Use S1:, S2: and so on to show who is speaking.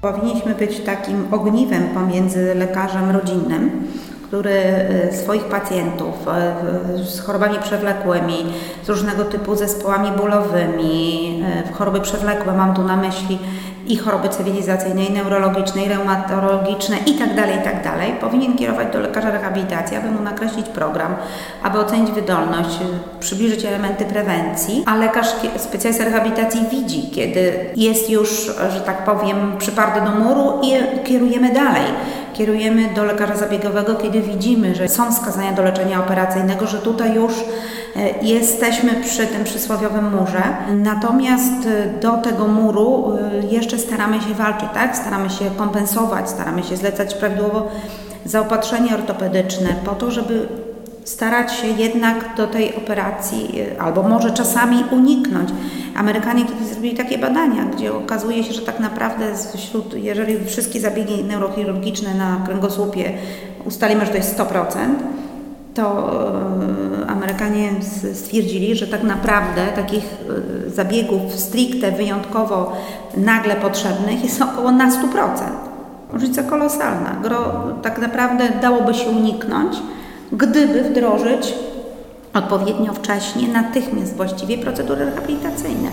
S1: Powinniśmy być takim ogniwem pomiędzy lekarzem rodzinnym, który e, swoich pacjentów e, z chorobami przewlekłymi, z różnego typu zespołami bólowymi, e, choroby przewlekłe mam tu na myśli i choroby cywilizacyjne, i neurologiczne, i reumatologiczne itd., itd., powinien kierować do lekarza rehabilitacji, aby mu nakreślić program, aby ocenić wydolność, przybliżyć elementy prewencji, a lekarz specjalista rehabilitacji widzi, kiedy jest już, że tak powiem, przyparty do muru i kierujemy dalej. Kierujemy do lekarza zabiegowego, kiedy widzimy, że są wskazania do leczenia operacyjnego, że tutaj już e, jesteśmy przy tym przysłowiowym murze. Natomiast e, do tego muru e, jeszcze staramy się walczyć, tak? Staramy się kompensować, staramy się zlecać prawidłowo zaopatrzenie ortopedyczne po to, żeby starać się jednak do tej operacji, albo może czasami uniknąć. Amerykanie kiedyś zrobili takie badania, gdzie okazuje się, że tak naprawdę wśród, jeżeli wszystkie zabiegi neurochirurgiczne na kręgosłupie ustalimy, że to jest 100%, to e, Amerykanie stwierdzili, że tak naprawdę takich e, zabiegów stricte, wyjątkowo, nagle potrzebnych jest około na 100%. Różnica kolosalna. Gro tak naprawdę dałoby się uniknąć, gdyby wdrożyć odpowiednio wcześnie, natychmiast właściwie procedury rehabilitacyjne.